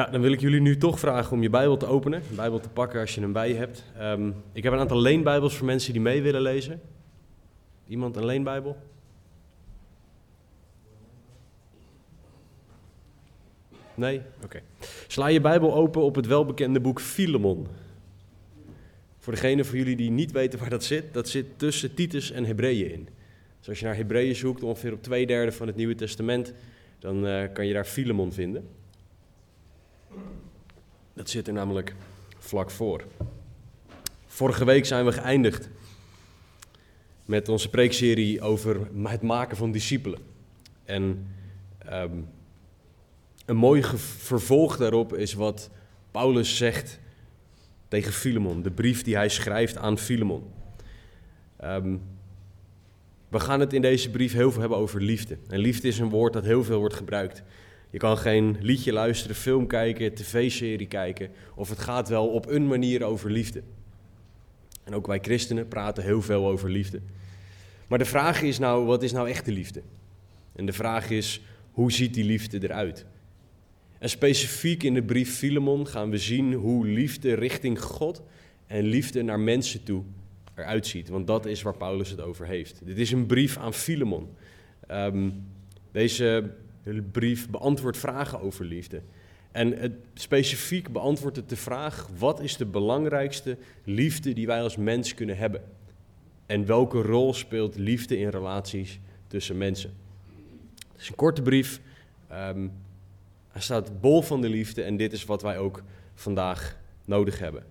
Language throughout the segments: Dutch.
Ja, dan wil ik jullie nu toch vragen om je Bijbel te openen, een Bijbel te pakken als je hem bij je hebt. Ehm, ik heb een aantal leenbijbels voor mensen die mee willen lezen. Iemand een leenbijbel? Nee? Oké. Sla je Bijbel open op het welbekende boek Filemon. Voor degene van jullie die niet weten waar dat zit, dat zit tussen Titus en Hebreeën in. Dus als je naar Hebreeën zoekt, ongeveer op twee derde van het Nieuwe Testament, dan eh, kan je daar Filemon vinden. Dat zit er namelijk vlak voor. Vorige week zijn we geëindigd met onze preekserie over het maken van discipelen. En ehm, een mooi vervolg daarop is wat Paulus zegt tegen Filemon, de brief die hij schrijft aan Filemon. Ehm, we gaan het in deze brief heel veel hebben over liefde. En liefde is een woord dat heel veel wordt gebruikt. Je kan geen liedje luisteren, film kijken, tv-serie kijken. Of het gaat wel op een manier over liefde. En ook wij christenen praten heel veel over liefde. Maar de vraag is nou, wat is nou echte liefde? En de vraag is, hoe ziet die liefde eruit? En specifiek in de brief Filemon gaan we zien hoe liefde richting God en liefde naar mensen toe eruit ziet. Want dat is waar Paulus het over heeft. Dit is een brief aan Filemon. Um, deze de brief beantwoordt vragen over liefde. En het, specifiek beantwoordt het de vraag: wat is de belangrijkste liefde die wij als mens kunnen hebben? En welke rol speelt liefde in relaties tussen mensen? Het is een korte brief. Um, hij staat bol van de liefde en dit is wat wij ook vandaag nodig hebben.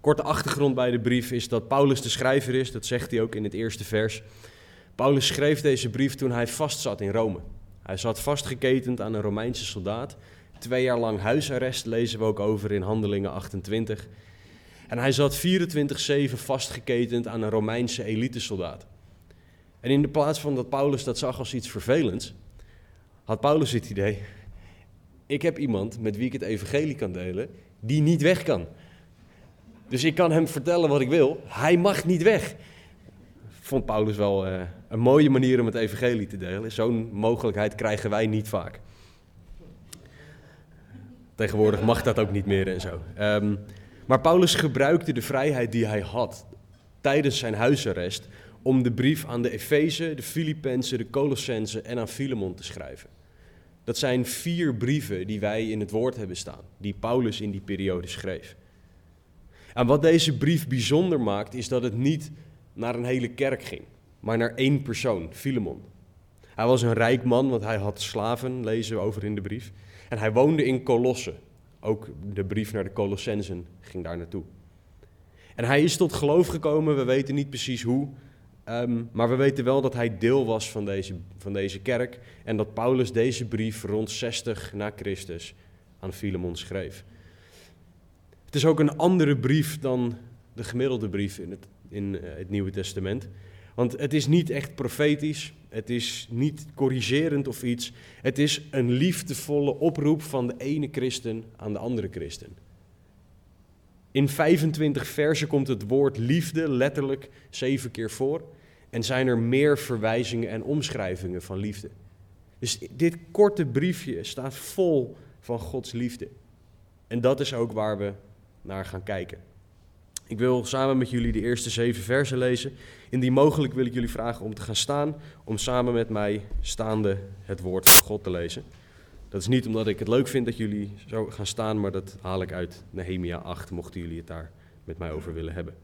Korte achtergrond bij de brief is dat Paulus de schrijver is, dat zegt hij ook in het eerste vers. Paulus schreef deze brief toen hij vastzat in Rome. Hij zat vastgeketend aan een Romeinse soldaat. Twee jaar lang huisarrest lezen we ook over in Handelingen 28. En hij zat 24-7 vastgeketend aan een Romeinse elitesoldaat. En in de plaats van dat Paulus dat zag als iets vervelends, had Paulus het idee: ik heb iemand met wie ik het evangelie kan delen, die niet weg kan. Dus ik kan hem vertellen wat ik wil, hij mag niet weg vond Paulus wel uh, een mooie manier om het evangelie te delen. Zo'n mogelijkheid krijgen wij niet vaak. Tegenwoordig mag dat ook niet meer en zo. Um, maar Paulus gebruikte de vrijheid die hij had tijdens zijn huisarrest om de brief aan de Efeze, de Filippenzen, de Colossensen en aan Filemon te schrijven. Dat zijn vier brieven die wij in het woord hebben staan, die Paulus in die periode schreef. En wat deze brief bijzonder maakt, is dat het niet naar een hele kerk ging, maar naar één persoon, Filemon. Hij was een rijk man, want hij had slaven, lezen we over in de brief. En hij woonde in Colosse. Ook de brief naar de Colossensen ging daar naartoe. En hij is tot geloof gekomen, we weten niet precies hoe, ehm, maar we weten wel dat hij deel was van deze, van deze kerk en dat Paulus deze brief rond 60 na Christus aan Filemon schreef. Het is ook een andere brief dan de gemiddelde brief in het in eh, het Nieuwe Testament. Want het is niet echt profetisch, het is niet corrigerend of iets. Het is een liefdevolle oproep van de ene christen aan de andere christen. In 25 versen komt het woord liefde letterlijk zeven keer voor. En zijn er meer verwijzingen en omschrijvingen van liefde. Dus dit korte briefje staat vol van Gods liefde. En dat is ook waar we naar gaan kijken. Ik wil samen met jullie de eerste zeven versen lezen. Indien mogelijk wil ik jullie vragen om te gaan staan, om samen met mij staande het woord van God te lezen. Dat is niet omdat ik het leuk vind dat jullie zo gaan staan, maar dat haal ik uit Nehemia 8, mochten jullie het daar met mij over willen hebben.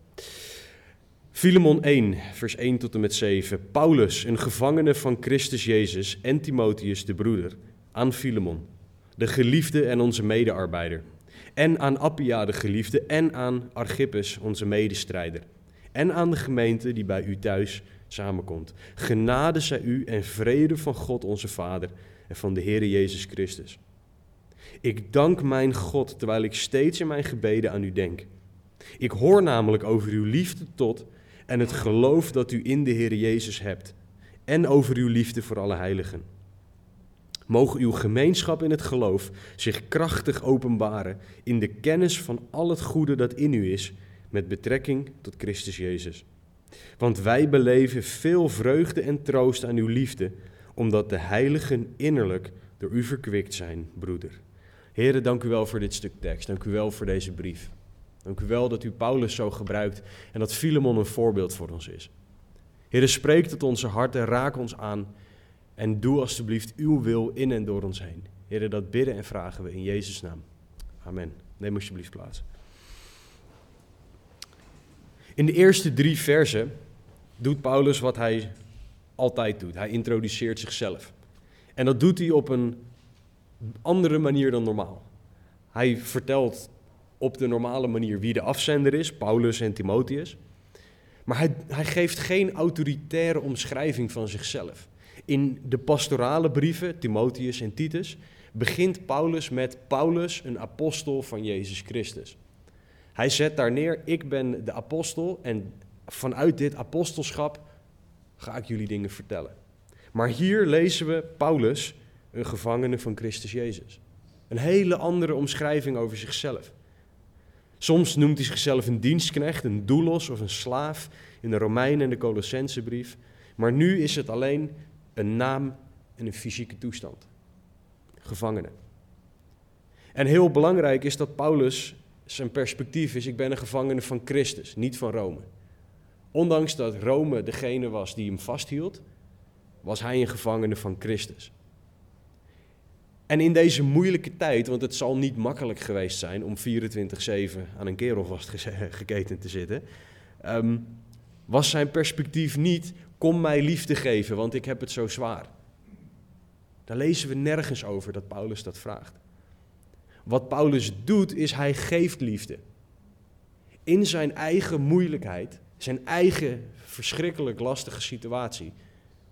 Filemon 1, vers 1 tot en met 7. Paulus, een gevangene van Christus Jezus en Timotheus, de broeder, aan Filemon, de geliefde en onze medearbeider en aan Appia de geliefde en aan Archippus onze medestrijder en aan de gemeente die bij u thuis samenkomt. Genade zij u en vrede van God onze Vader en van de Heer Jezus Christus. Ik dank mijn God terwijl ik steeds in mijn gebeden aan u denk. Ik hoor namelijk over uw liefde tot en het geloof dat u in de Heer Jezus hebt en over uw liefde voor alle heiligen. Mogen uw gemeenschap in het geloof zich krachtig openbaren in de kennis van al het goede dat in u is met betrekking tot Christus Jezus. Want wij beleven veel vreugde en troost aan uw liefde, omdat de heiligen innerlijk door u verkwikt zijn, broeder. Heren, dank u wel voor dit stuk tekst. Dank u wel voor deze brief. Dank u wel dat u Paulus zo gebruikt en dat Filemon een voorbeeld voor ons is. Heren, spreek tot onze harten, raak ons aan en doe alstublieft uw wil in en door ons heen. Heren, dat bidden en vragen we in Jezus' naam. Amen. Neem alsjeblieft plaats. In de eerste drie versen doet Paulus wat hij altijd doet. Hij introduceert zichzelf. En dat doet hij op een andere manier dan normaal. Hij vertelt op de normale manier wie de afzender is, Paulus en Timotheus. Maar hij, hij geeft geen autoritaire omschrijving van zichzelf. In de pastorale brieven, Timotheus en Titus, begint Paulus met Paulus, een apostel van Jezus Christus. Hij zet daar neer, ik ben de apostel en vanuit dit apostelschap ga ik jullie dingen vertellen. Maar hier lezen we Paulus, een gevangene van Christus Jezus. Een hele andere omschrijving over zichzelf. Soms noemt hij zichzelf een dienstknecht, een doulos of een slaaf in de Romeinen en de Colossensebrief. Maar nu is het alleen een naam en een fysieke toestand. Gevangene. En heel belangrijk is dat Paulus zijn perspectief is, ik ben een gevangene van Christus, niet van Rome. Ondanks dat Rome degene was die hem vasthield, was hij een gevangene van Christus. En in deze moeilijke tijd, want het zal niet makkelijk geweest zijn om 24-7 aan een kerel vastgeketend te zitten, ehm, was zijn perspectief niet, kom mij liefde geven, want ik heb het zo zwaar. Daar lezen we nergens over dat Paulus dat vraagt. Wat Paulus doet, is hij geeft liefde. In zijn eigen moeilijkheid, zijn eigen verschrikkelijk lastige situatie,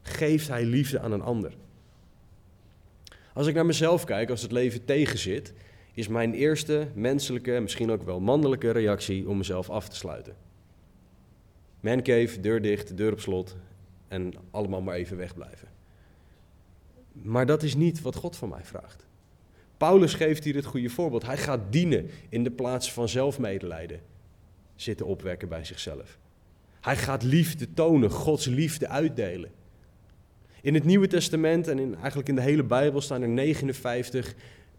geeft hij liefde aan een ander. Als ik naar mezelf kijk, als het leven tegenzit, is mijn eerste menselijke, misschien ook wel mannelijke reactie om mezelf af te sluiten. Mancave, deur dicht, deur op slot en allemaal maar even wegblijven. Maar dat is niet wat God van mij vraagt. Paulus geeft hier het goede voorbeeld. Hij gaat dienen in de plaats van zelfmedelijden zitten opwekken bij zichzelf. Hij gaat liefde tonen, Gods liefde uitdelen. In het Nieuwe Testament en in, eigenlijk in de hele Bijbel staan er 59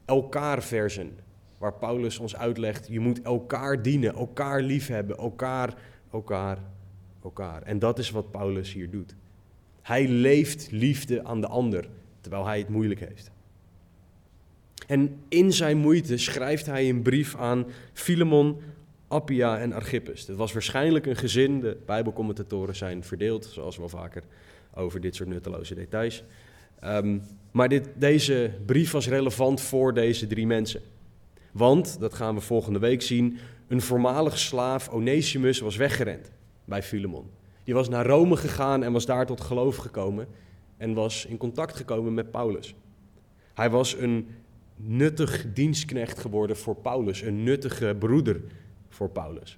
elkaar-versen. Waar Paulus ons uitlegt, je moet elkaar dienen, elkaar liefhebben, elkaar, elkaar, elkaar. En dat is wat Paulus hier doet. Hij leeft liefde aan de ander, terwijl hij het moeilijk heeft. En in zijn moeite schrijft hij een brief aan Filemon, Appia en Archippus. Dat was waarschijnlijk een gezin, de Bijbelcommentatoren zijn verdeeld, zoals wel vaker over dit soort nutteloze details. Um, maar dit, deze brief was relevant voor deze drie mensen. Want, dat gaan we volgende week zien, een voormalig slaaf, Onesimus, was weggerend bij Filemon. Die was naar Rome gegaan en was daar tot geloof gekomen en was in contact gekomen met Paulus. Hij was een nuttig dienstknecht geworden voor Paulus, een nuttige broeder voor Paulus.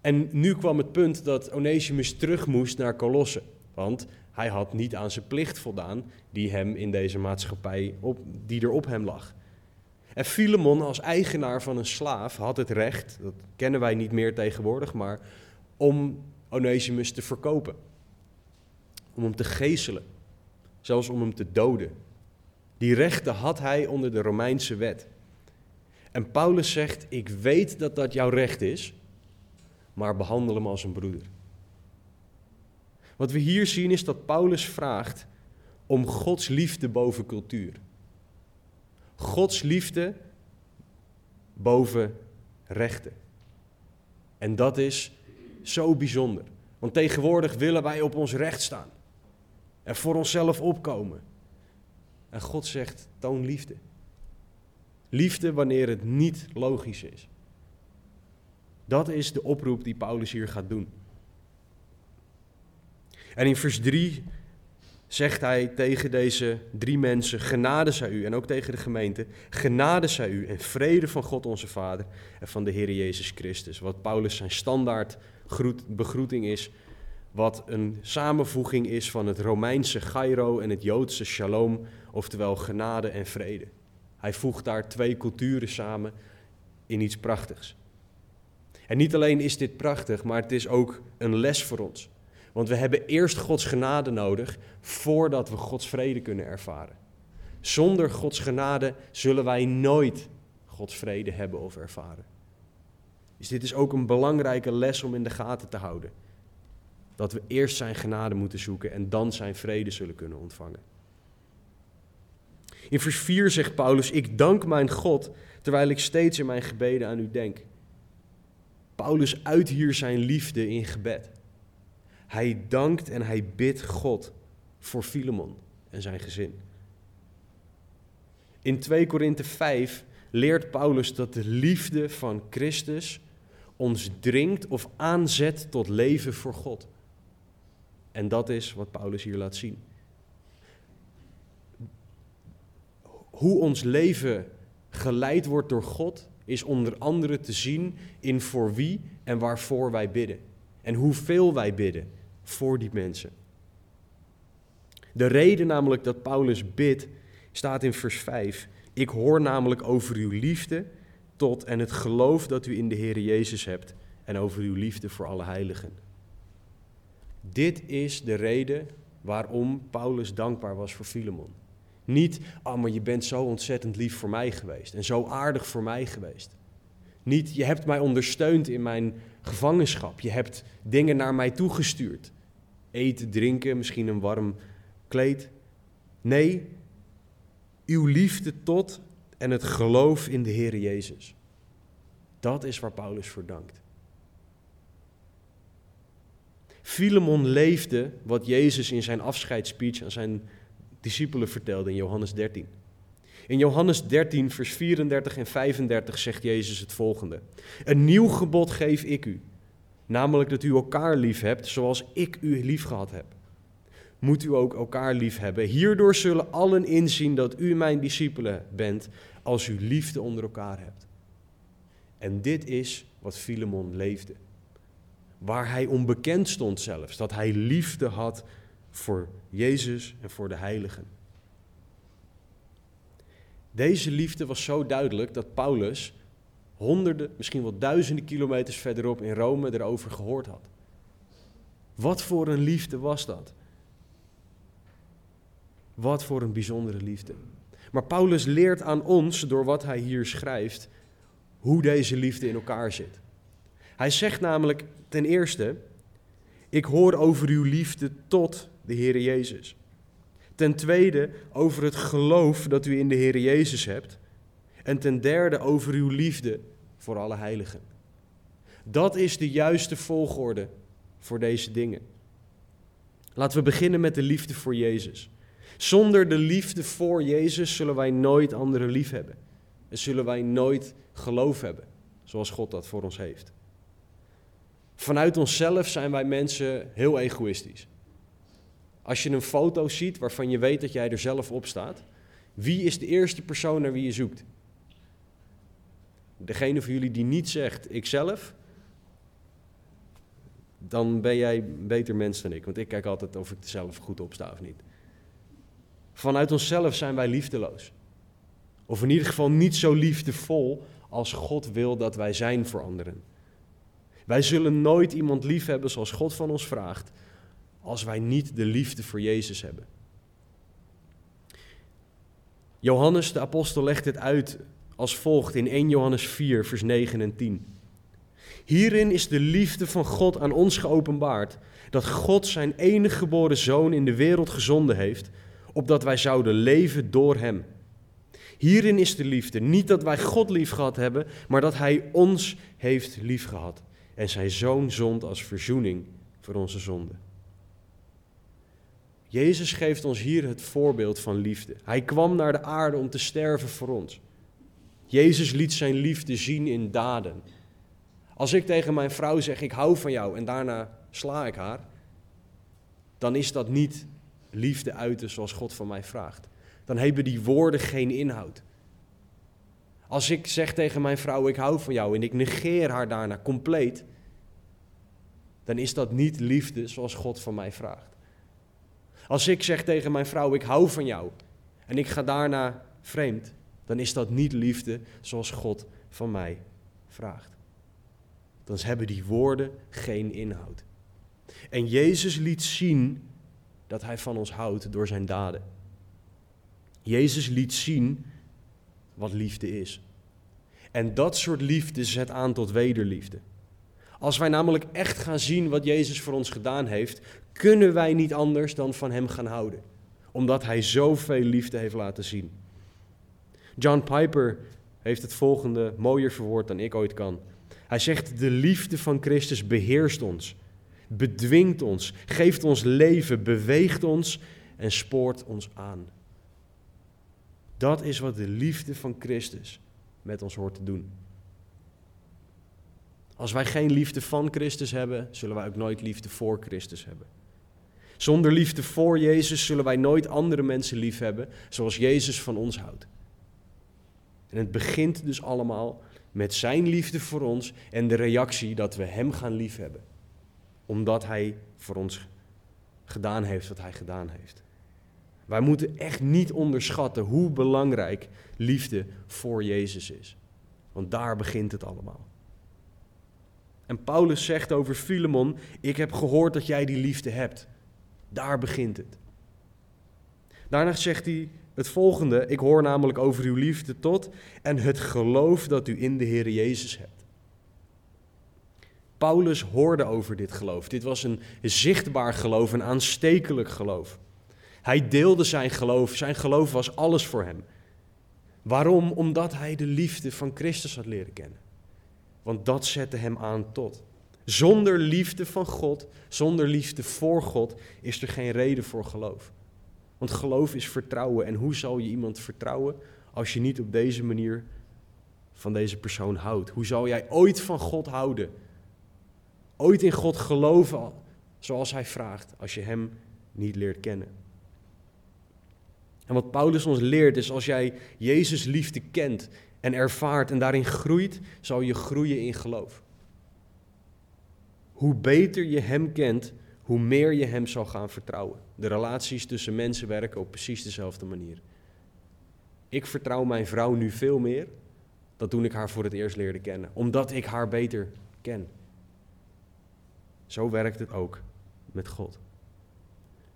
En nu kwam het punt dat Onesimus terug moest naar Colosse, want hij had niet aan zijn plicht voldaan die hem in deze maatschappij op, die er op hem lag. En Filemon als eigenaar van een slaaf had het recht, dat kennen wij niet meer tegenwoordig, maar om Onesimus te verkopen. Om hem te geeselen, zelfs om hem te doden. Die rechten had hij onder de Romeinse wet. En Paulus zegt: Ik weet dat dat jouw recht is, maar behandel hem als een broeder. Wat we hier zien is dat Paulus vraagt om Gods liefde boven cultuur. Gods liefde boven rechten. En dat is zo bijzonder. Want tegenwoordig willen wij op ons recht staan en voor onszelf opkomen. En God zegt: toon liefde. Liefde wanneer het niet logisch is. Dat is de oproep die Paulus hier gaat doen. En in vers 3 zegt hij tegen deze drie mensen: Genade zij u, en ook tegen de gemeente: Genade zij u en vrede van God onze Vader en van de Heer Jezus Christus. Wat Paulus zijn standaard begroeting is, wat een samenvoeging is van het Romeinse Gairo en het Joodse Shalom, oftewel genade en vrede. Hij voegt daar twee culturen samen in iets prachtigs. En niet alleen is dit prachtig, maar het is ook een les voor ons. Want we hebben eerst Gods genade nodig voordat we Gods vrede kunnen ervaren. Zonder Gods genade zullen wij nooit Gods vrede hebben of ervaren. Dus dit is ook een belangrijke les om in de gaten te houden. Dat we eerst zijn genade moeten zoeken en dan zijn vrede zullen kunnen ontvangen. In vers 4 zegt Paulus: Ik dank mijn God terwijl ik steeds in mijn gebeden aan u denk. Paulus uit hier zijn liefde in gebed. Hij dankt en hij bidt God voor Filemon en zijn gezin. In 2 Korinthe 5 leert Paulus dat de liefde van Christus ons dringt of aanzet tot leven voor God. En dat is wat Paulus hier laat zien. Hoe ons leven geleid wordt door God is onder andere te zien in voor wie en waarvoor wij bidden. En hoeveel wij bidden voor die mensen. De reden namelijk dat Paulus bidt staat in vers 5. Ik hoor namelijk over uw liefde tot en het geloof dat u in de Heer Jezus hebt en over uw liefde voor alle heiligen. Dit is de reden waarom Paulus dankbaar was voor Filemon. Niet, oh maar je bent zo ontzettend lief voor mij geweest en zo aardig voor mij geweest. Niet, je hebt mij ondersteund in mijn gevangenschap. Je hebt dingen naar mij toegestuurd. Eten, drinken, misschien een warm kleed. Nee, uw liefde tot en het geloof in de Heer Jezus. Dat is waar Paulus voor dankt. Filemon leefde wat Jezus in zijn afscheidsspeech aan zijn discipelen vertelde in Johannes 13. In Johannes 13, vers 34 en 35 zegt Jezus het volgende: Een nieuw gebod geef ik u, namelijk dat u elkaar lief hebt zoals ik u lief gehad heb. Moet u ook elkaar lief hebben. Hierdoor zullen allen inzien dat u mijn discipelen bent, als u liefde onder elkaar hebt. En dit is wat Filemon leefde. Waar hij onbekend stond zelfs, dat hij liefde had voor Jezus en voor de heiligen. Deze liefde was zo duidelijk dat Paulus honderden, misschien wel duizenden kilometers verderop in Rome erover gehoord had. Wat voor een liefde was dat? Wat voor een bijzondere liefde. Maar Paulus leert aan ons, door wat hij hier schrijft, hoe deze liefde in elkaar zit. Hij zegt namelijk ten eerste, ik hoor over uw liefde tot de Heer Jezus. Ten tweede over het geloof dat u in de Heer Jezus hebt. En ten derde over uw liefde voor alle heiligen. Dat is de juiste volgorde voor deze dingen. Laten we beginnen met de liefde voor Jezus. Zonder de liefde voor Jezus zullen wij nooit anderen lief hebben. En zullen wij nooit geloof hebben, zoals God dat voor ons heeft. Vanuit onszelf zijn wij mensen heel egoïstisch. Als je een foto ziet waarvan je weet dat jij er zelf op staat, wie is de eerste persoon naar wie je zoekt? Degene van jullie die niet zegt ikzelf, dan ben jij een beter mens dan ik. Want ik kijk altijd of ik er zelf goed op sta of niet. Vanuit onszelf zijn wij liefdeloos. Of in ieder geval niet zo liefdevol als God wil dat wij zijn voor anderen. Wij zullen nooit iemand lief hebben zoals God van ons vraagt, als wij niet de liefde voor Jezus hebben. Johannes de apostel legt dit uit als volgt in 1 Johannes 4, vers 9 en 10. Hierin is de liefde van God aan ons geopenbaard, dat God zijn enige geboren zoon in de wereld gezonden heeft, opdat wij zouden leven door hem. Hierin is de liefde, niet dat wij God lief gehad hebben, maar dat hij ons heeft lief gehad en zijn zoon zond als verzoening voor onze zonden. Jezus geeft ons hier het voorbeeld van liefde. Hij kwam naar de aarde om te sterven voor ons. Jezus liet zijn liefde zien in daden. Als ik tegen mijn vrouw zeg: Ik hou van jou en daarna sla ik haar, dan is dat niet liefde uiten zoals God van mij vraagt. Dan hebben die woorden geen inhoud. Als ik zeg tegen mijn vrouw, ik hou van jou en ik negeer haar daarna compleet, dan is dat niet liefde zoals God van mij vraagt. Als ik zeg tegen mijn vrouw, ik hou van jou en ik ga daarna vreemd, dan is dat niet liefde zoals God van mij vraagt. Dan hebben die woorden geen inhoud. En Jezus liet zien dat hij van ons houdt door zijn daden. Jezus liet zien wat liefde is. En dat soort liefde zet aan tot wederliefde. Als wij namelijk echt gaan zien wat Jezus voor ons gedaan heeft, kunnen wij niet anders dan van Hem gaan houden. Omdat Hij zoveel liefde heeft laten zien. John Piper heeft het volgende mooier verwoord dan ik ooit kan. Hij zegt: De liefde van Christus beheerst ons, bedwingt ons, geeft ons leven, beweegt ons en spoort ons aan. Dat is wat de liefde van Christus met ons hoort te doen. Als wij geen liefde van Christus hebben, zullen wij ook nooit liefde voor Christus hebben. Zonder liefde voor Jezus zullen wij nooit andere mensen lief hebben zoals Jezus van ons houdt. En het begint dus allemaal met Zijn liefde voor ons en de reactie dat we Hem gaan liefhebben. Omdat Hij voor ons gedaan heeft wat Hij gedaan heeft. Wij moeten echt niet onderschatten hoe belangrijk liefde voor Jezus is. Want daar begint het allemaal. En Paulus zegt over Filemon: Ik heb gehoord dat jij die liefde hebt. Daar begint het. Daarna zegt hij het volgende: Ik hoor namelijk over uw liefde tot en het geloof dat u in de Heer Jezus hebt. Paulus hoorde over dit geloof. Dit was een zichtbaar geloof, een aanstekelijk geloof. Hij deelde zijn geloof. Zijn geloof was alles voor hem. Waarom? Omdat hij de liefde van Christus had leren kennen. Want dat zette hem aan tot. Zonder liefde van God, zonder liefde voor God, is er geen reden voor geloof. Want geloof is vertrouwen. En hoe zal je iemand vertrouwen als je niet op deze manier van deze persoon houdt? Hoe zal jij ooit van God houden? Ooit in God geloven zoals hij vraagt, als je hem niet leert kennen? En wat Paulus ons leert is als jij Jezus liefde kent en ervaart en daarin groeit, zal je groeien in geloof. Hoe beter je Hem kent, hoe meer je Hem zal gaan vertrouwen. De relaties tussen mensen werken op precies dezelfde manier. Ik vertrouw mijn vrouw nu veel meer dan toen ik haar voor het eerst leerde kennen, omdat ik haar beter ken. Zo werkt het ook met God.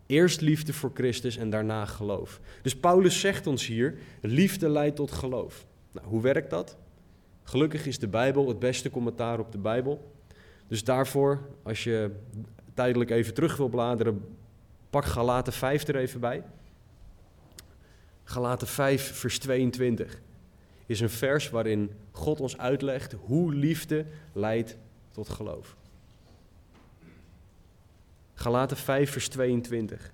Eerst liefde voor Christus en daarna geloof. Dus Paulus zegt ons hier, liefde leidt tot geloof. Nou, hoe werkt dat? Gelukkig is de Bijbel het beste commentaar op de Bijbel. Dus daarvoor, als je tijdelijk even terug wil bladeren, pak Galaten 5 er even bij. Galaten 5, vers 22 is een vers waarin God ons uitlegt hoe liefde leidt tot geloof. Galaten 5, vers 22.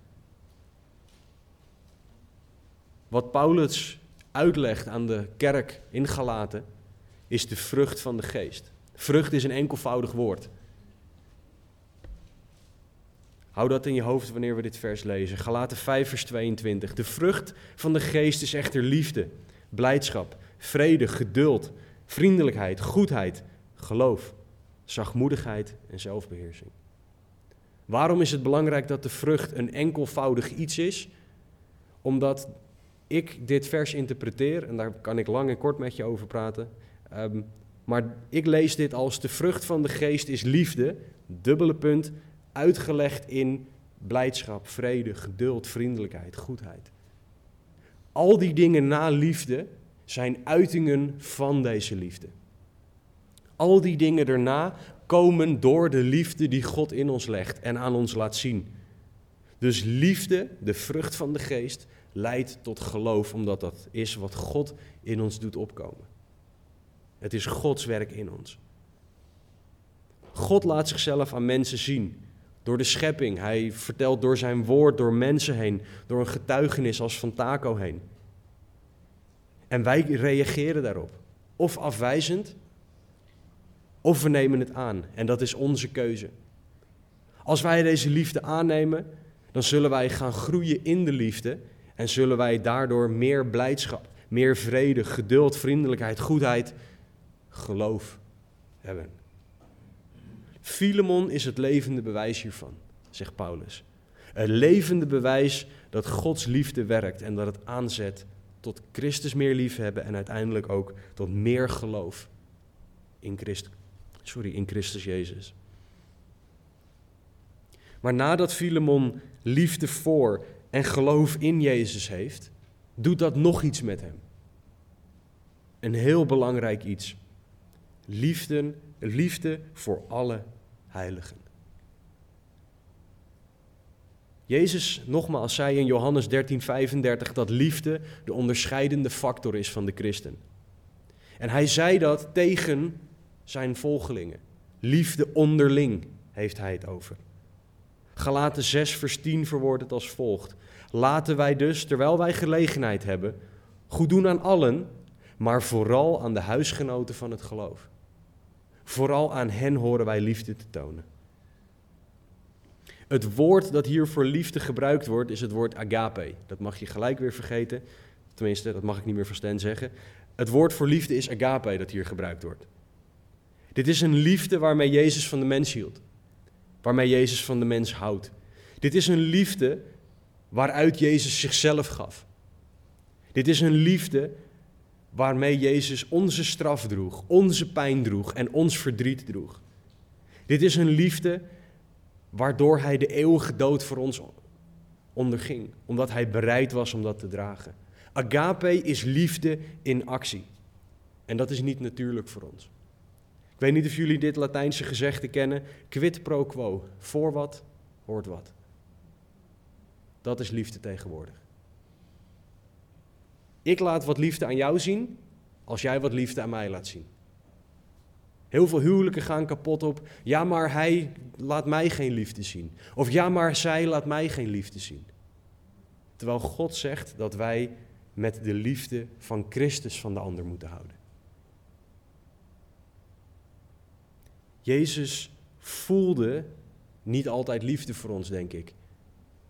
Wat Paulus uitlegt aan de kerk in Galaten is de vrucht van de geest. Vrucht is een enkelvoudig woord. Hou dat in je hoofd wanneer we dit vers lezen. Galaten 5, vers 22. De vrucht van de geest is echter liefde, blijdschap, vrede, geduld, vriendelijkheid, goedheid, geloof, zachtmoedigheid en zelfbeheersing. Waarom is het belangrijk dat de vrucht een enkelvoudig iets is? Omdat ik dit vers interpreteer, en daar kan ik lang en kort met je over praten. Ehm, maar ik lees dit als de vrucht van de geest is liefde, dubbele punt, uitgelegd in blijdschap, vrede, geduld, vriendelijkheid, goedheid. Al die dingen na liefde zijn uitingen van deze liefde. Al die dingen daarna komen door de liefde die God in ons legt en aan ons laat zien. Dus liefde, de vrucht van de geest, leidt tot geloof, omdat dat is wat God in ons doet opkomen. Het is Gods werk in ons. God laat zichzelf aan mensen zien door de schepping. Hij vertelt door zijn woord, door mensen heen, door een getuigenis als van Taco heen. En wij reageren daarop. Of afwijzend, of we nemen het aan. En dat is onze keuze. Als wij deze liefde aannemen, dan zullen wij gaan groeien in de liefde en zullen wij daardoor meer blijdschap, meer vrede, geduld, vriendelijkheid, goedheid, geloof hebben. Filemon is het levende bewijs hiervan, zegt Paulus. Een levende bewijs dat Gods liefde werkt en dat het aanzet tot Christus meer liefhebben en uiteindelijk ook tot meer geloof in Christus, sorry, in Christus Jezus. Maar nadat Filemon liefde voor en geloof in Jezus heeft, doet dat nog iets met hem. Een heel belangrijk iets. Liefde, liefde voor alle heiligen. Jezus nogmaals zei in Johannes 13:35 dat liefde de onderscheidende factor is van de christen. En hij zei dat tegen zijn volgelingen. Liefde onderling heeft hij het over. Galaten 6 vers 10 verwoordt het als volgt. Laten wij dus, terwijl wij gelegenheid hebben, goed doen aan allen, maar vooral aan de huisgenoten van het geloof. Vooral aan hen horen wij liefde te tonen. Het woord dat hier voor liefde gebruikt wordt, is het woord agape. Dat mag je gelijk weer vergeten. Tenminste, dat mag ik niet meer van Stan zeggen. Het woord voor liefde is agape dat hier gebruikt wordt. Dit is een liefde waarmee Jezus van de mens hield. Waarmee Jezus van de mens houdt. Dit is een liefde waaruit Jezus zichzelf gaf. Dit is een liefde waarmee Jezus onze straf droeg, onze pijn droeg en ons verdriet droeg. Dit is een liefde waardoor hij de eeuwige dood voor ons onderging, omdat hij bereid was om dat te dragen. Agape is liefde in actie. En dat is niet natuurlijk voor ons. Ik weet niet of jullie dit Latijnse gezegde kennen. Quid pro quo. Voor wat, hoort wat. Dat is liefde tegenwoordig. Ik laat wat liefde aan jou zien als jij wat liefde aan mij laat zien. Heel veel huwelijken gaan kapot op. Ja, maar hij laat mij geen liefde zien. Of ja, maar zij laat mij geen liefde zien. Terwijl God zegt dat wij met de liefde van Christus van de ander moeten houden. Jezus voelde niet altijd liefde voor ons, denk ik,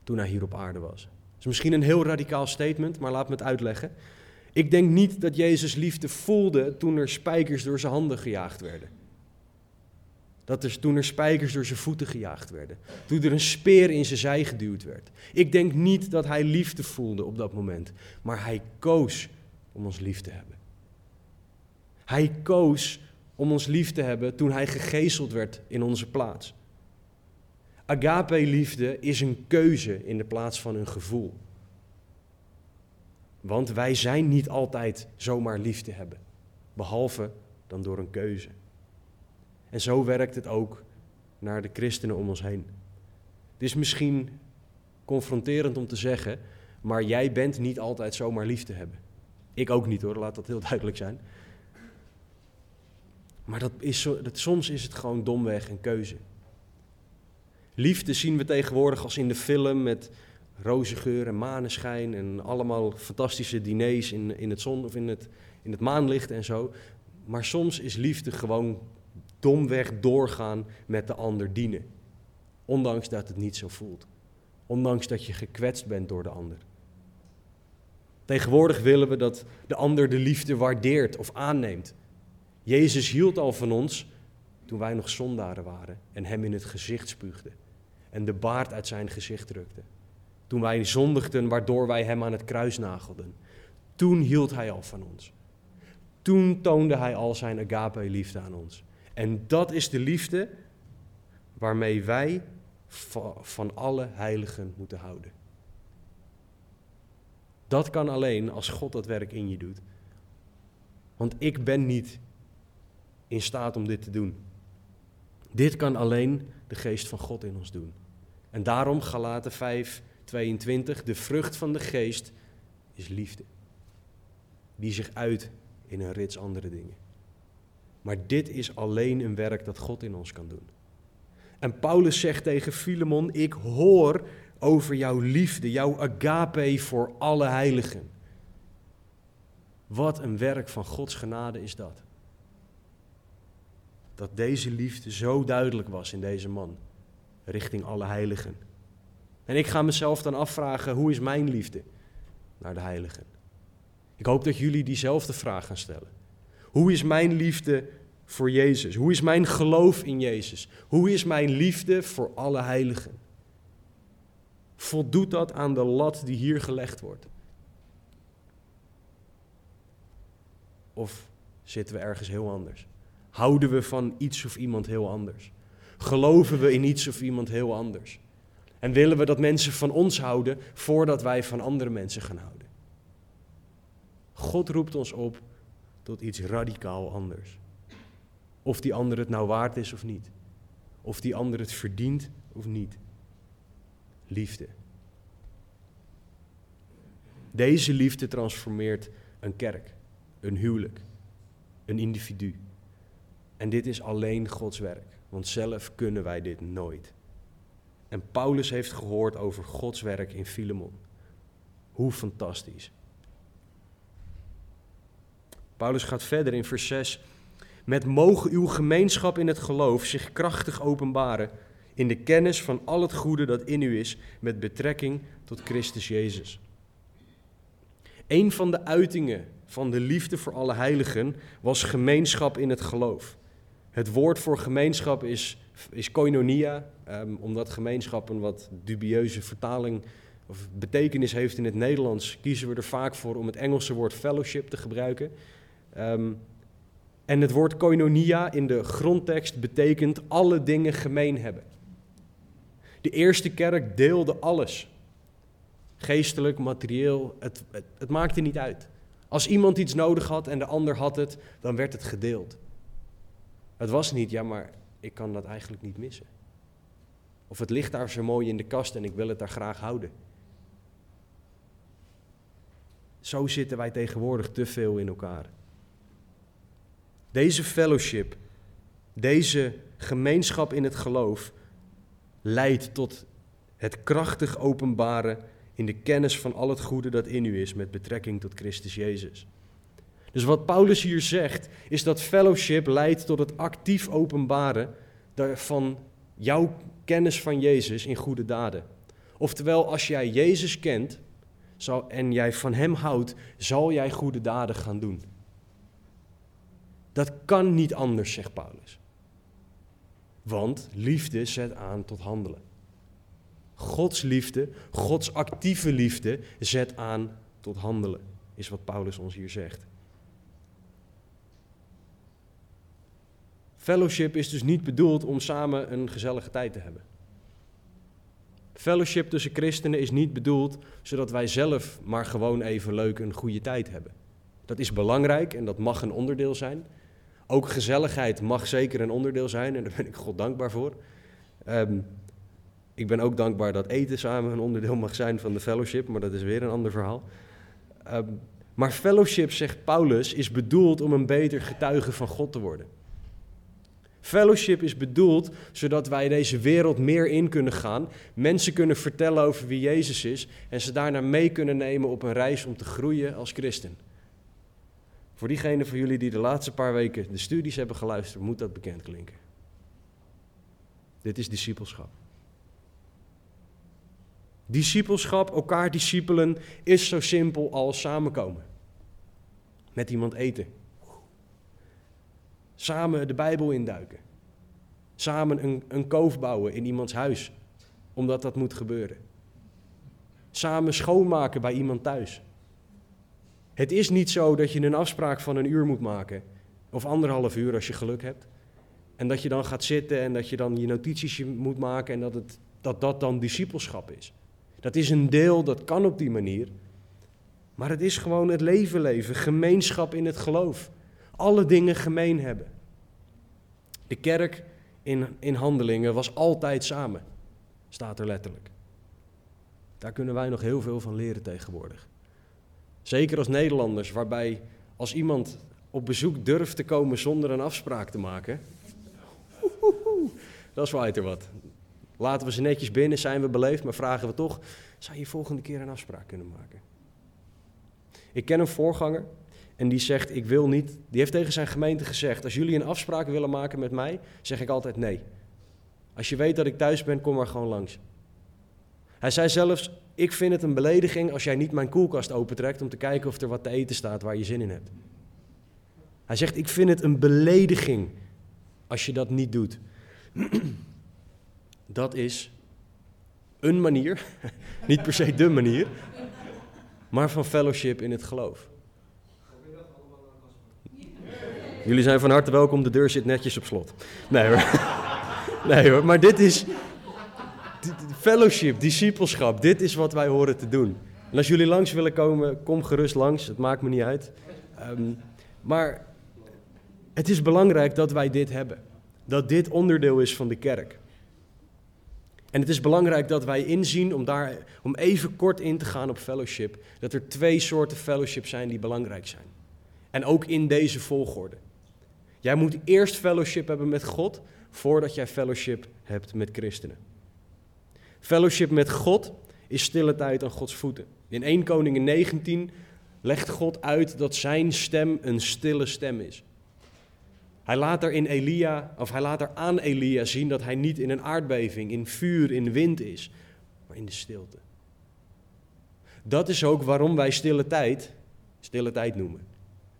toen hij hier op aarde was. Dat is misschien een heel radicaal statement, maar laat me het uitleggen. Ik denk niet dat Jezus liefde voelde toen er spijkers door zijn handen gejaagd werden. Dat er, toen er spijkers door zijn voeten gejaagd werden. Toen er een speer in zijn zij geduwd werd. Ik denk niet dat hij liefde voelde op dat moment. Maar hij koos om ons lief te hebben. Hij koos om ons lief te hebben toen hij gegezeld werd in onze plaats. Agape-liefde is een keuze in de plaats van een gevoel. Want wij zijn niet altijd zomaar lief te hebben, behalve dan door een keuze. En zo werkt het ook naar de christenen om ons heen. Het is misschien confronterend om te zeggen, maar jij bent niet altijd zomaar lief te hebben. Ik ook niet hoor, laat dat heel duidelijk zijn. Maar dat is dat, soms is het gewoon domweg een keuze. Liefde zien we tegenwoordig als in de film met roze geur en maneschijn en allemaal fantastische diners in, in het zon of in het, in het maanlicht en zo. Maar soms is liefde gewoon domweg doorgaan met de ander dienen. Ondanks dat het niet zo voelt. Ondanks dat je gekwetst bent door de ander. Tegenwoordig willen we dat de ander de liefde waardeert of aanneemt. Jezus hield al van ons toen wij nog zondaren waren en hem in het gezicht spuugden en de baard uit zijn gezicht drukte. Toen wij zondigden waardoor wij hem aan het kruis nagelden. Toen hield hij al van ons. Toen toonde hij al zijn agape-liefde aan ons. En dat is de liefde waarmee wij van alle heiligen moeten houden. Dat kan alleen als God dat werk in je doet. Want ik ben niet in staat om dit te doen. Dit kan alleen de geest van God in ons doen. En daarom Galaten 5, 22, de vrucht van de geest is liefde. Die zich uit in een rits andere dingen. Maar dit is alleen een werk dat God in ons kan doen. En Paulus zegt tegen Filemon: Ik hoor over jouw liefde, jouw agape voor alle heiligen. Wat een werk van Gods genade is dat. Dat deze liefde zo duidelijk was in deze man, richting alle heiligen. En ik ga mezelf dan afvragen, hoe is mijn liefde naar de heiligen? Ik hoop dat jullie diezelfde vraag gaan stellen. Hoe is mijn liefde voor Jezus? Hoe is mijn geloof in Jezus? Hoe is mijn liefde voor alle heiligen? Voldoet dat aan de lat die hier gelegd wordt? Of zitten we ergens heel anders? Houden we van iets of iemand heel anders? Geloven we in iets of iemand heel anders? En willen we dat mensen van ons houden voordat wij van andere mensen gaan houden? God roept ons op tot iets radicaal anders. Of die ander het nou waard is of niet. Of die ander het verdient of niet. Liefde. Deze liefde transformeert een kerk, een huwelijk, een individu. En dit is alleen Gods werk, want zelf kunnen wij dit nooit. En Paulus heeft gehoord over Gods werk in Filemon. Hoe fantastisch. Paulus gaat verder in vers 6. Met mogen uw gemeenschap in het geloof zich krachtig openbaren in de kennis van al het goede dat in u is met betrekking tot Christus Jezus. Een van de uitingen van de liefde voor alle heiligen was gemeenschap in het geloof. Het woord voor gemeenschap is, is koinonia, um, omdat gemeenschap een wat dubieuze vertaling of betekenis heeft in het Nederlands, kiezen we er vaak voor om het Engelse woord fellowship te gebruiken. Um, en het woord koinonia in de grondtekst betekent alle dingen gemeen hebben. De eerste kerk deelde alles. Geestelijk, materieel, het, het, het maakte niet uit. Als iemand iets nodig had en de ander had het, dan werd het gedeeld. Het was niet, ja, maar ik kan dat eigenlijk niet missen. Of het ligt daar zo mooi in de kast en ik wil het daar graag houden. Zo zitten wij tegenwoordig te veel in elkaar. Deze fellowship, deze gemeenschap in het geloof, leidt tot het krachtig openbaren in de kennis van al het goede dat in u is met betrekking tot Christus Jezus. Dus wat Paulus hier zegt, is dat fellowship leidt tot het actief openbaren van jouw kennis van Jezus in goede daden. Oftewel, als jij Jezus kent en jij van Hem houdt, zal jij goede daden gaan doen. Dat kan niet anders, zegt Paulus. Want liefde zet aan tot handelen. Gods liefde, Gods actieve liefde zet aan tot handelen, is wat Paulus ons hier zegt. Fellowship is dus niet bedoeld om samen een gezellige tijd te hebben. Fellowship tussen christenen is niet bedoeld zodat wij zelf maar gewoon even leuk een goede tijd hebben. Dat is belangrijk en dat mag een onderdeel zijn. Ook gezelligheid mag zeker een onderdeel zijn en daar ben ik God dankbaar voor. Ehm, ik ben ook dankbaar dat eten samen een onderdeel mag zijn van de fellowship, maar dat is weer een ander verhaal. Ehm, maar fellowship, zegt Paulus, is bedoeld om een beter getuige van God te worden. Fellowship is bedoeld zodat wij deze wereld meer in kunnen gaan, mensen kunnen vertellen over wie Jezus is en ze daarna mee kunnen nemen op een reis om te groeien als christen. Voor diegenen van jullie die de laatste paar weken de studies hebben geluisterd, moet dat bekend klinken. Dit is discipelschap. Discipelschap, elkaar discipelen, is zo simpel als samenkomen. Met iemand eten. Samen de Bijbel induiken. Samen een, een koof bouwen in iemands huis, omdat dat moet gebeuren. Samen schoonmaken bij iemand thuis. Het is niet zo dat je een afspraak van een uur moet maken, of anderhalf uur als je geluk hebt. En dat je dan gaat zitten en dat je dan je notities moet maken en dat het, dat, dat dan discipelschap is. Dat is een deel, dat kan op die manier. Maar het is gewoon het leven leven, gemeenschap in het geloof. Alle dingen gemeen hebben. De kerk in, in handelingen was altijd samen, staat er letterlijk. Daar kunnen wij nog heel veel van leren tegenwoordig. Zeker als Nederlanders, waarbij als iemand op bezoek durft te komen zonder een afspraak te maken, dat is wel er wat. Laten we ze netjes binnen, zijn we beleefd, maar vragen we toch, zou je volgende keer een afspraak kunnen maken? Ik ken een voorganger en die zegt, ik wil niet, die heeft tegen zijn gemeente gezegd, als jullie een afspraak willen maken met mij, zeg ik altijd nee. Als je weet dat ik thuis ben, kom maar gewoon langs. Hij zei zelfs: Ik vind het een belediging als jij niet mijn koelkast opentrekt om te kijken of er wat te eten staat waar je zin in hebt. Hij zegt: Ik vind het een belediging als je dat niet doet. Dat is een manier, niet per se de manier, maar van fellowship in het geloof. Jullie zijn van harte welkom, de deur zit netjes op slot. Nee hoor. Nee hoor, maar dit is fellowship, discipelschap. Dit is wat wij horen te doen. En als jullie langs willen komen, kom gerust langs. Het maakt me niet uit. Ehm, maar het is belangrijk dat wij dit hebben. Dat dit onderdeel is van de kerk. En het is belangrijk dat wij inzien, om, daar, om even kort in te gaan op fellowship, dat er twee soorten fellowship zijn die belangrijk zijn. En ook in deze volgorde. Jij moet eerst fellowship hebben met God voordat jij fellowship hebt met christenen. Fellowship met God is stille tijd aan Gods voeten. In 1 Koningen 19 legt God uit dat zijn stem een stille stem is. Hij laat er in Elia, of hij laat er aan Elia zien dat hij niet in een aardbeving, in vuur, in wind is, maar in de stilte. Dat is ook waarom wij stille tijd stille tijd noemen.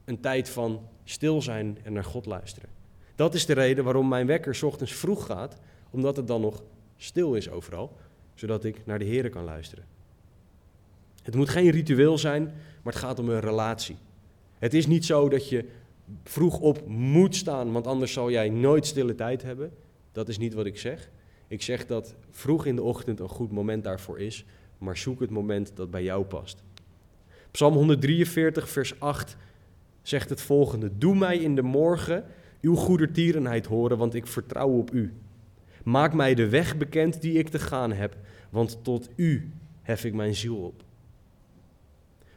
Een tijd van stil zijn en naar God luisteren. Dat is de reden waarom mijn wekker ochtends vroeg gaat, omdat het dan nog stil is overal, zodat ik naar de Heer kan luisteren. Het moet geen ritueel zijn, maar het gaat om een relatie. Het is niet zo dat je vroeg op moet staan, want anders zal jij nooit stille tijd hebben. Dat is niet wat ik zeg. Ik zeg dat vroeg in de ochtend een goed moment daarvoor is, maar zoek het moment dat bij jou past. Psalm 143, vers 8 zegt het volgende: Doe mij in de morgen uw goedertierenheid horen, want ik vertrouw op u. Maak mij de weg bekend die ik te gaan heb, want tot u hef ik mijn ziel op.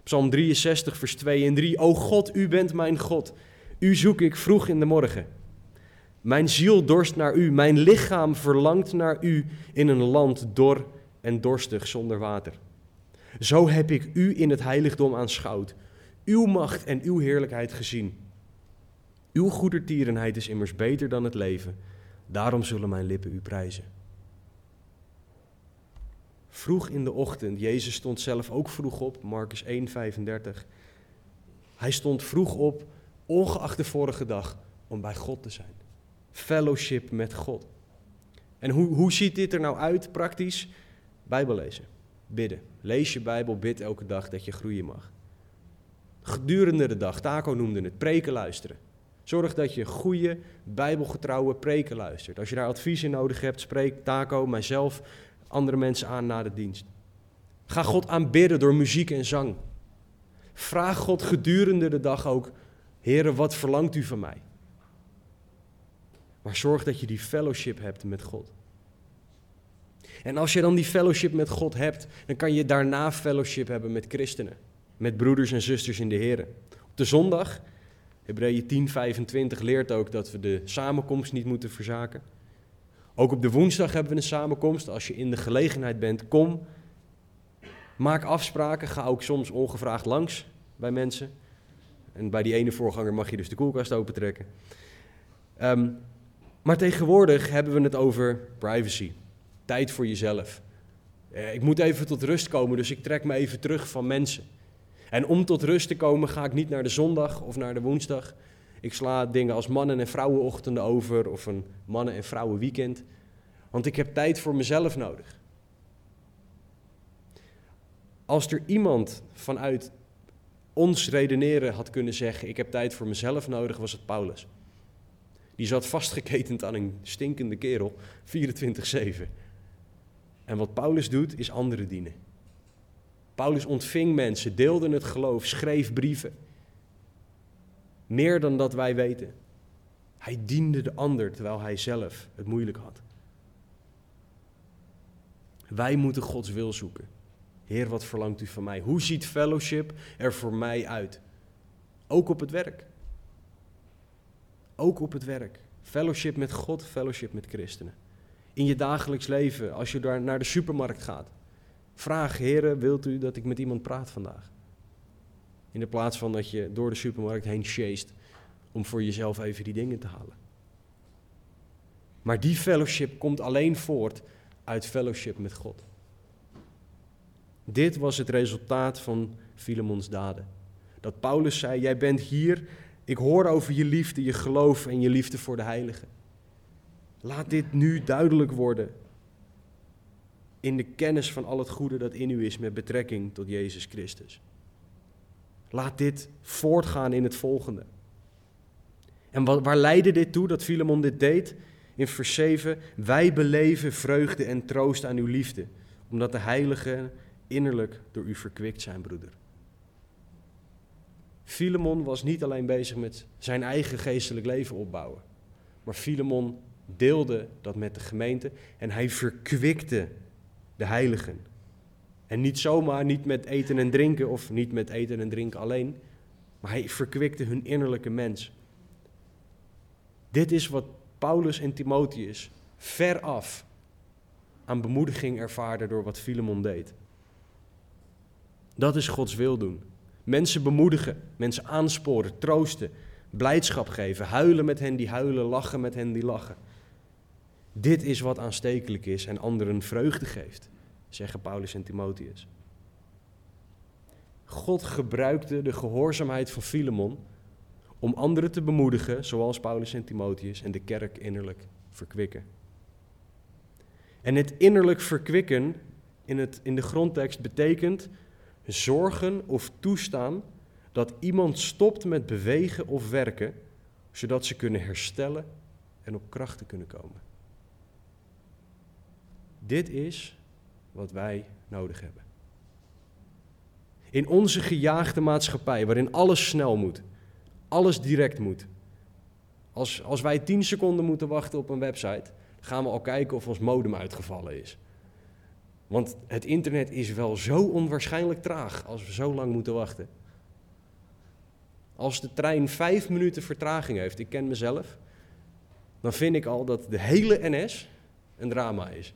Psalm 63, vers 2 en 3. O God, u bent mijn God. U zoek ik vroeg in de morgen. Mijn ziel dorst naar u, mijn lichaam verlangt naar u in een land dor en dorstig zonder water. Zo heb ik u in het heiligdom aanschouwd, uw macht en uw heerlijkheid gezien. Uw goedertierenheid is immers beter dan het leven, daarom zullen mijn lippen u prijzen. Vroeg in de ochtend, Jezus stond zelf ook vroeg op, Marcus 1:35. Hij stond vroeg op ongeacht de vorige dag, om bij God te zijn. Fellowship met God. En hoe, hoe ziet dit er nou uit praktisch? Bijbel lezen, bidden. Lees je Bijbel, bid elke dag dat je groeien mag. Gedurende de dag, Taco noemde het, preken luisteren. Zorg dat je goede, bijbelgetrouwe preken luistert. Als je daar advies in nodig hebt, spreek Taco, mijzelf, andere mensen aan na de dienst. Ga God aanbidden door muziek en zang. Vraag God gedurende de dag ook Heren, wat verlangt u van mij? Maar zorg dat je die fellowship hebt met God. En als je dan die fellowship met God hebt, dan kan je daarna fellowship hebben met christenen. Met broeders en zusters in de Heer. Op de zondag, Hebreeën 10, 25 leert ook dat we de samenkomst niet moeten verzaken. Ook op de woensdag hebben we een samenkomst. Als je in de gelegenheid bent, kom. Maak afspraken. Ga ook soms ongevraagd langs bij mensen. En bij die ene voorganger mag je dus de koelkast opentrekken. Um, maar tegenwoordig hebben we het over privacy. Tijd voor jezelf. Uh, ik moet even tot rust komen, dus ik trek me even terug van mensen. En om tot rust te komen ga ik niet naar de zondag of naar de woensdag. Ik sla dingen als mannen- en vrouwenochtenden over of een mannen- en vrouwenweekend. Want ik heb tijd voor mezelf nodig. Als er iemand vanuit ons redeneren had kunnen zeggen: Ik heb tijd voor mezelf nodig, was het Paulus. Die zat vastgeketend aan een stinkende kerel, 24-7. En wat Paulus doet, is anderen dienen. Paulus ontving mensen, deelde het geloof, schreef brieven. Meer dan dat wij weten. Hij diende de ander terwijl hij zelf het moeilijk had. Wij moeten Gods wil zoeken. Heer, wat verlangt u van mij? Hoe ziet fellowship er voor mij uit? Ook op het werk. Ook op het werk. Fellowship met God, fellowship met christenen. In je dagelijks leven, als je daar naar de supermarkt gaat. Vraag, heren, wilt u dat ik met iemand praat vandaag? In de plaats van dat je door de supermarkt heen chased om voor jezelf even die dingen te halen. Maar die fellowship komt alleen voort uit fellowship met God. Dit was het resultaat van Filemons daden. Dat Paulus zei: Jij bent hier, ik hoor over je liefde, je geloof en je liefde voor de heiligen. Laat dit nu duidelijk worden in de kennis van al het goede dat in u is met betrekking tot Jezus Christus. Laat dit voortgaan in het volgende. En waar leidde dit toe dat Filemon dit deed? In vers 7, wij beleven vreugde en troost aan uw liefde, omdat de heiligen innerlijk door u verkwikt zijn, broeder. Filemon was niet alleen bezig met zijn eigen geestelijk leven opbouwen, maar Filemon deelde dat met de gemeente en hij verkwikte de heiligen. En niet zomaar, niet met eten en drinken of niet met eten en drinken alleen, maar hij verkwikte hun innerlijke mens. Dit is wat Paulus en Timotheus veraf aan bemoediging ervaarden door wat Filemon deed. Dat is Gods wil doen. Mensen bemoedigen, mensen aansporen, troosten, blijdschap geven, huilen met hen die huilen, lachen met hen die lachen. Dit is wat aanstekelijk is en anderen vreugde geeft, zeggen Paulus en Timotheus. God gebruikte de gehoorzaamheid van Filemon om anderen te bemoedigen, zoals Paulus en Timotheus, en de kerk innerlijk verkwikken. En het innerlijk verkwikken in, het, in de grondtekst betekent zorgen of toestaan dat iemand stopt met bewegen of werken, zodat ze kunnen herstellen en op krachten kunnen komen. Dit is wat wij nodig hebben. In onze gejaagde maatschappij, waarin alles snel moet, alles direct moet. Als, als wij tien seconden moeten wachten op een website, gaan we al kijken of ons modem uitgevallen is. Want het internet is wel zo onwaarschijnlijk traag als we zo lang moeten wachten. Als de trein vijf minuten vertraging heeft, ik ken mezelf, dan vind ik al dat de hele NS een drama is.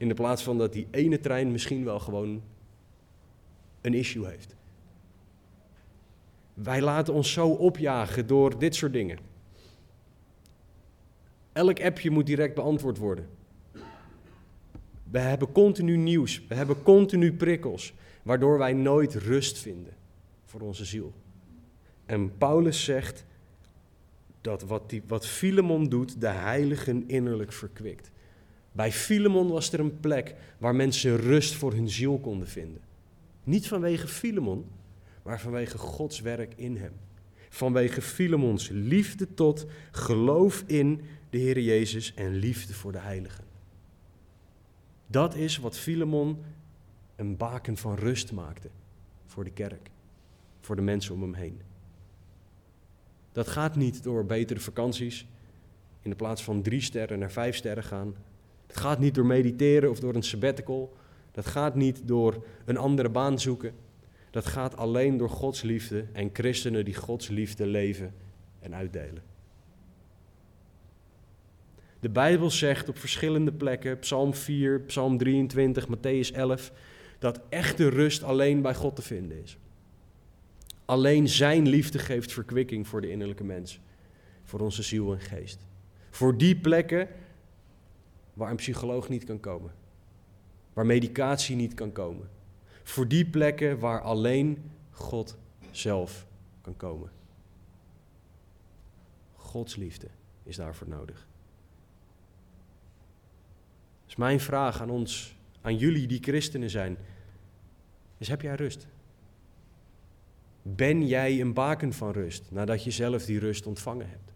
In de plaats van dat die ene trein misschien wel gewoon een issue heeft. Wij laten ons zo opjagen door dit soort dingen. Elk appje moet direct beantwoord worden. We hebben continu nieuws, we hebben continu prikkels, waardoor wij nooit rust vinden voor onze ziel. En Paulus zegt dat wat, die, wat Filemon doet, de heiligen innerlijk verkwikt. Bij Filemon was er een plek waar mensen rust voor hun ziel konden vinden. Niet vanwege Filemon, maar vanwege Gods werk in hem. Vanwege Filemons liefde tot, geloof in de Heer Jezus en liefde voor de heiligen. Dat is wat Filemon een baken van rust maakte voor de kerk, voor de mensen om hem heen. Dat gaat niet door betere vakanties, in de plaats van drie sterren naar vijf sterren gaan. Het gaat niet door mediteren of door een sabbatical. Dat gaat niet door een andere baan zoeken. Dat gaat alleen door Gods liefde en christenen die Gods liefde leven en uitdelen. De Bijbel zegt op verschillende plekken, Psalm 4, Psalm 23, Matthäus 11, dat echte rust alleen bij God te vinden is. Alleen Zijn liefde geeft verkwikking voor de innerlijke mens, voor onze ziel en geest. Voor die plekken waar een psycholoog niet kan komen, waar medicatie niet kan komen. Voor die plekken waar alleen God zelf kan komen. Gods liefde is daarvoor nodig. Dus mijn vraag aan ons, aan jullie die christenen zijn, is heb jij rust? Ben jij een baken van rust nadat je zelf die rust ontvangen hebt?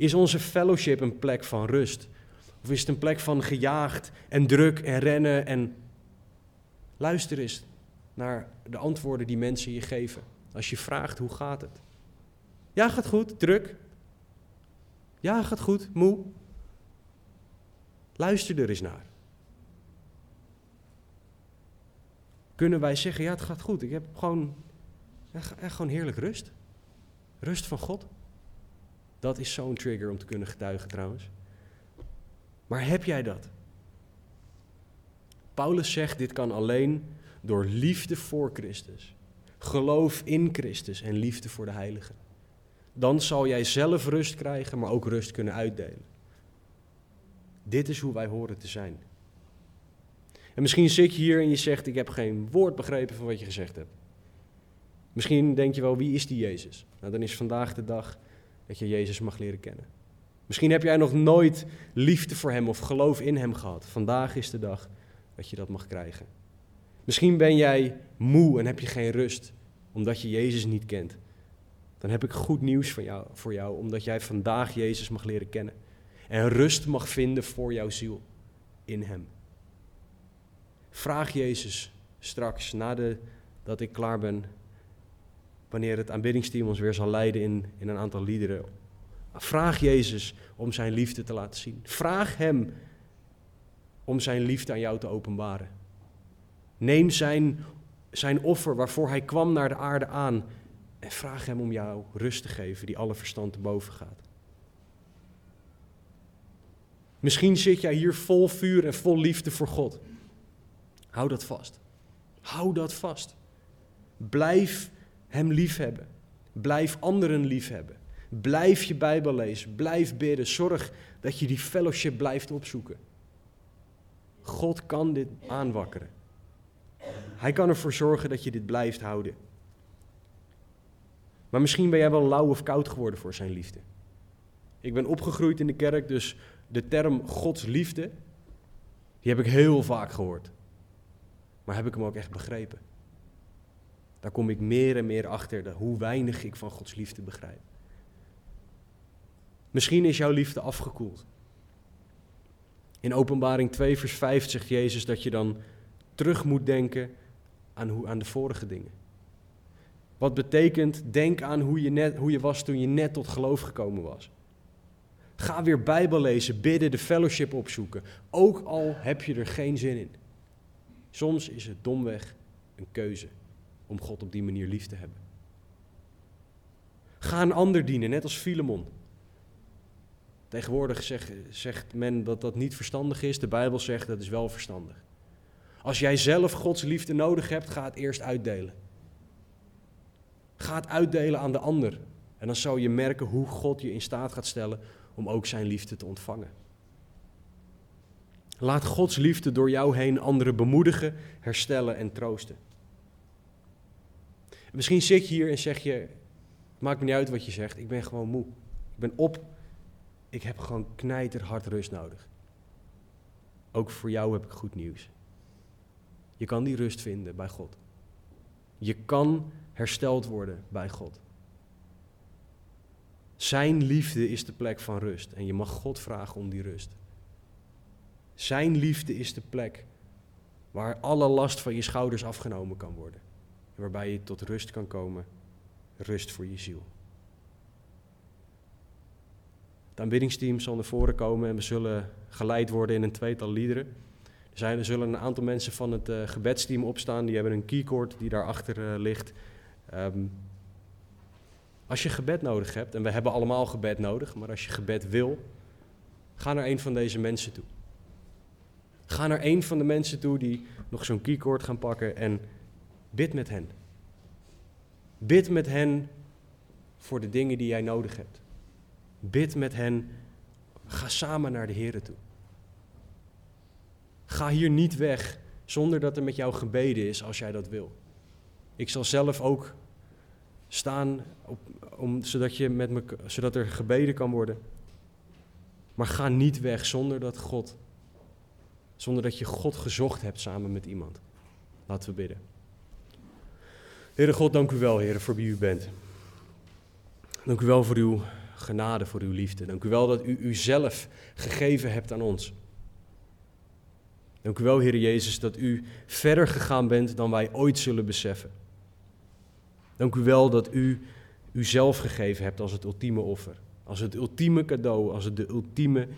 Is onze fellowship een plek van rust? Of is het een plek van gejaagd en druk en rennen en luister eens naar de antwoorden die mensen je geven. Als je vraagt hoe gaat het? Ja, gaat goed, druk. Ja, gaat goed, moe. Luister er eens naar. Kunnen wij zeggen, ja het gaat goed, ik heb gewoon, echt gewoon heerlijk rust. Rust van God. Dat is zo'n trigger om te kunnen getuigen trouwens. Maar heb jij dat? Paulus zegt, dit kan alleen door liefde voor Christus. Geloof in Christus en liefde voor de heiligen. Dan zal jij zelf rust krijgen, maar ook rust kunnen uitdelen. Dit is hoe wij horen te zijn. En misschien zit je hier en je zegt: Ik heb geen woord begrepen van wat je gezegd hebt. Misschien denk je wel: Wie is die Jezus? Nou, dan is vandaag de dag dat je Jezus mag leren kennen. Misschien heb jij nog nooit liefde voor Hem of geloof in Hem gehad. Vandaag is de dag dat je dat mag krijgen. Misschien ben jij moe en heb je geen rust omdat je Jezus niet kent. Dan heb ik goed nieuws voor jou, voor jou, omdat jij vandaag Jezus mag leren kennen. En rust mag vinden voor jouw ziel in Hem. Vraag Jezus straks, nadat ik klaar ben, wanneer het aanbiddingsteam ons weer zal leiden in, in een aantal liederen. Vraag Jezus om zijn liefde te laten zien. Vraag Hem om zijn liefde aan jou te openbaren. Neem zijn, zijn offer waarvoor hij kwam naar de aarde aan en vraag hem om jou rust te geven die alle verstand te boven gaat. Misschien zit jij hier vol vuur en vol liefde voor God. Hou dat vast. Hou dat vast. Blijf Hem liefhebben. Blijf anderen liefhebben. Blijf je Bijbel lezen. Blijf bidden. Zorg dat je die fellowship blijft opzoeken. God kan dit aanwakkeren. Hij kan ervoor zorgen dat je dit blijft houden. Maar misschien ben jij wel lauw of koud geworden voor zijn liefde. Ik ben opgegroeid in de kerk, dus de term Gods liefde, die heb ik heel vaak gehoord. Maar heb ik hem ook echt begrepen? Daar kom ik meer en meer achter, hoe weinig ik van Gods liefde begrijp. Misschien is jouw liefde afgekoeld. In Openbaring 2, vers 5 zegt Jezus dat je dan terug moet denken aan, hoe, aan de vorige dingen. Wat betekent, denk aan hoe je, net, hoe je was toen je net tot geloof gekomen was. Ga weer Bijbel lezen, bidden, de fellowship opzoeken. Ook al heb je er geen zin in. Soms is het domweg een keuze om God op die manier lief te hebben. Ga een ander dienen, net als Filemon. Tegenwoordig zegt, zegt men dat dat niet verstandig is. De Bijbel zegt dat is wel verstandig. Als jij zelf Gods liefde nodig hebt, ga het eerst uitdelen. Ga het uitdelen aan de ander. En dan zal je merken hoe God je in staat gaat stellen om ook zijn liefde te ontvangen. Laat Gods liefde door jou heen anderen bemoedigen, herstellen en troosten. Misschien zit je hier en zeg je: Maakt me niet uit wat je zegt, ik ben gewoon moe. Ik ben op, ik heb gewoon knijterhard rust nodig. Ook voor jou heb ik goed nieuws. Je kan die rust vinden bij God. Je kan hersteld worden bij God. Zijn liefde is de plek van rust en je mag God vragen om die rust. Zijn liefde is de plek waar alle last van je schouders afgenomen kan worden. Waarbij je tot rust kan komen, rust voor je ziel. Het aanbiddingsteam zal naar voren komen en we zullen geleid worden in een tweetal liederen. Er, zijn, er zullen een aantal mensen van het uh, gebedsteam opstaan, die hebben een keycord die daarachter uh, ligt. Um, als je gebed nodig hebt, en we hebben allemaal gebed nodig, maar als je gebed wil, ga naar een van deze mensen toe. Ga naar een van de mensen toe die nog zo'n keycord gaan pakken en bid met hen. Bid met hen voor de dingen die jij nodig hebt. Bid met hen. Ga samen naar de Heer toe. Ga hier niet weg zonder dat er met jou gebeden is als jij dat wil. Ik zal zelf ook staan op, om, zodat, je met me, zodat er gebeden kan worden. Maar ga niet weg zonder dat God, zonder dat je God gezocht hebt samen met iemand. Laten we bidden. Heere God, dank u wel, Heere, voor wie u bent. Dank u wel voor uw genade, voor uw liefde. Dank u wel dat u uzelf gegeven hebt aan ons. Dank u wel, Heer Jezus, dat u verder gegaan bent dan wij ooit zullen beseffen. Dank u wel dat u uzelf gegeven hebt als het ultieme offer, als het ultieme cadeau, als het de ultieme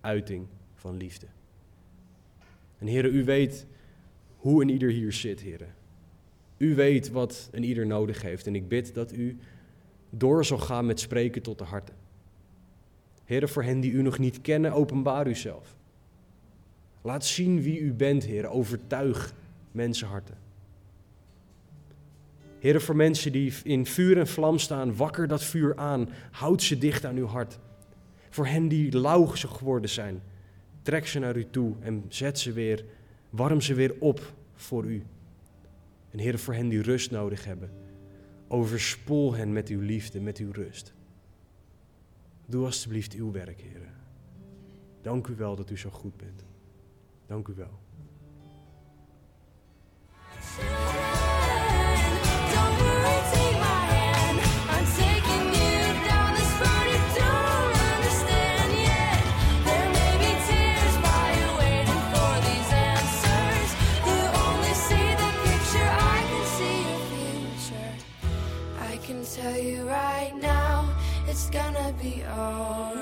uiting van liefde. En Heer, u weet hoe een ieder hier zit, Heer. U weet wat een ieder nodig heeft en ik bid dat u door zal gaan met spreken tot de harten. Heer, voor hen die u nog niet kennen, openbaar uzelf. Laat zien wie u bent, Heer. Overtuig mensenharten. Heer, voor mensen die in vuur en vlam staan, wakker dat vuur aan. Houd ze dicht aan uw hart. Voor hen die lauw geworden zijn, trek ze naar u toe en zet ze weer Warm ze weer op voor u. En Heer, voor hen die rust nodig hebben, overspoel hen met uw liefde, met uw rust. Doe alstublieft uw werk, Heer. Dank u wel dat u zo goed bent. Dank u wel. Gonna be alright.